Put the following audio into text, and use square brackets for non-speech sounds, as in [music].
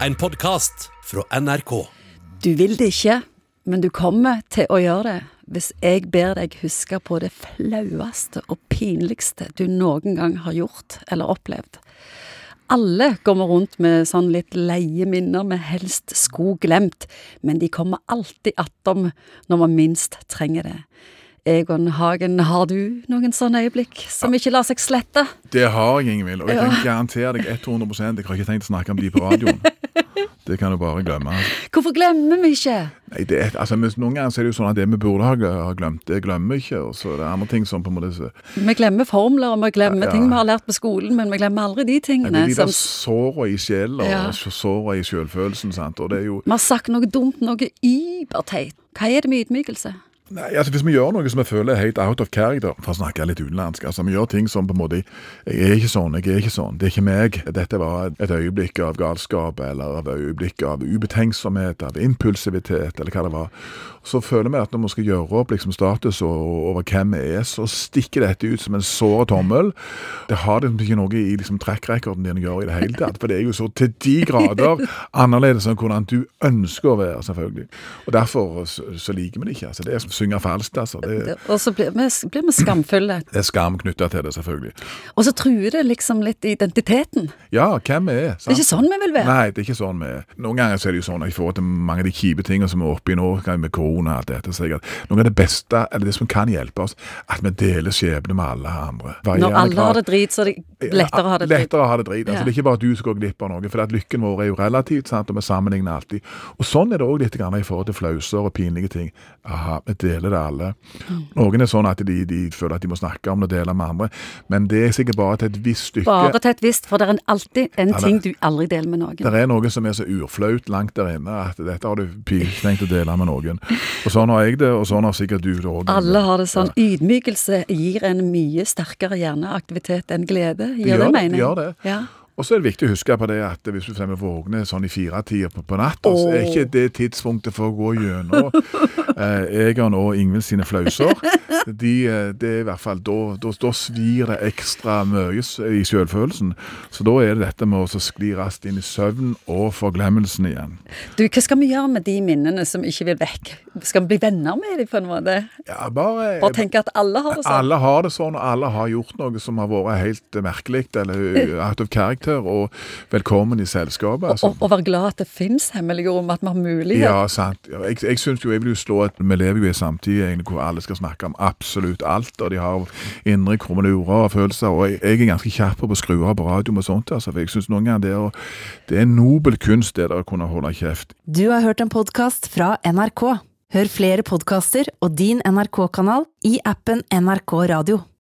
En podkast fra NRK. Du vil det ikke, men du kommer til å gjøre det hvis jeg ber deg huske på det flaueste og pinligste du noen gang har gjort eller opplevd. Alle kommer rundt med sånn litt leie minner med helst sko glemt, men de kommer alltid attom når man minst trenger det. Egon Hagen, har du noen sånne øyeblikk som ikke lar seg slette? Det har jeg, Ingvild. Og jeg kan garantere deg 100% Jeg har ikke tenkt å snakke om de på radioen. [laughs] Det kan du bare glemme. Hvorfor glemmer vi ikke? Nei, det altså, Noen ganger er det jo sånn at det vi burde ha glemt, det glemmer vi ikke. Og så er andre ting som på en måte Vi glemmer formler, og vi glemmer Ja, ja. ting vi har lært på skolen, men vi glemmer aldri de Nei, tingene. det er de der som såra i sjela Ja. såra i sjølfølelsen. sant? Og det er jo Vi har sagt noe dumt, noe überteit. Hva er det med ydmykelse? Nei, altså Hvis vi gjør noe som vi føler er helt out of character, for å snakke litt utenlandsk altså Vi gjør ting som på en måte Jeg er ikke sånn, jeg er ikke sånn. Det er ikke meg. Dette var et øyeblikk av galskap, eller av øyeblikk av ubetenksomhet, av impulsivitet, eller hva det var. Så føler vi at når vi skal gjøre opp liksom status over hvem vi er, så stikker dette ut som en sår tommel. Det har liksom ikke noe i liksom trekkrekorden din å gjøre i det hele tatt. For det er jo så til de grader annerledes enn hvordan du ønsker å være, selvfølgelig. Og derfor så, så liker vi det ikke. altså Det er som synge falskt, altså. Det, Og så blir vi, blir vi skamfulle. det er skam knytta til det, selvfølgelig. Og så truer det liksom litt identiteten. Ja, hvem vi er. Det er ikke sånn vi vil være. Nei, det er ikke sånn vi er. Noen ganger så er det jo sånn at i forhold til mange av de kjipe tingene som er oppe i nå, med korona og alt dette, så er at noe av det beste, eller det som kan hjelpe oss, at vi deler skjebne med alle andre. Når alle grad. har det drit, så er det lettere å ha det drit. Lettere å ha det drit. Altså, Ja. Det er ikke bare du som går glipp av noe, for at lykken vår er jo relativt, sant? og vi sammenligner alltid. Og sånn er det òg litt grann i forhold til flauser og pinlige ting. Aha, vi deler det alle. Noen er sånn at de, de føler at de må snakke om det og dele med andre, men det er sikkert bare til et visst stykke. Bare til et visst, for det er alltid en Ja, ting du aldri deler med noen. Det er noe som er så urflaut langt der inne at dette har du tenkt å dele med noen. Og sånn har jeg det, og sånn har sikkert du det òg. Alle har det sånn. Ydmykelse gir en mye sterkere hjerneaktivitet enn glede. Gjør det det, mening? det gjør det. Ja. Og så er det viktig å huske på det at hvis du fremmer våkner sånn i firetida på, på natta, så er ikke det tidspunktet for å gå gjennom [laughs] eh, Egon og Ingvild sine flauser. De, eh, det er i hvert fall, da, svir det ekstra mye i selvfølelsen. Så da er det dette med å skli raskt inn i søvn og forglemmelsen igjen. Du, hva skal vi gjøre med de minnene som ikke vil vekk? Skal vi bli venner med dem på en måte? Ja, bare, Bare tenke at alle har det sånn. Alle har det sånn, og alle har gjort noe som har vært helt merkelig eller [laughs] out of character, og velkommen i selskapet. altså. Og, og være glad at det fins hemmelige rom, at vi har mulighet. Ja, sant. Jeg, jeg synes jo, jeg vil jo slå at vi lever jo i en samtid egentlig hvor alle skal snakke om absolutt alt, og de har indre krumelurer og følelser, og jeg, jeg er ganske kjapp på å skru av på radio og sånt, altså, for jeg synes noen ganger det er, det er en nobel kunst det der å kunne holde kjeft. Du har hørt en podkast fra NRK. Hør flere podkaster og din NRK-kanal i appen NRK Radio.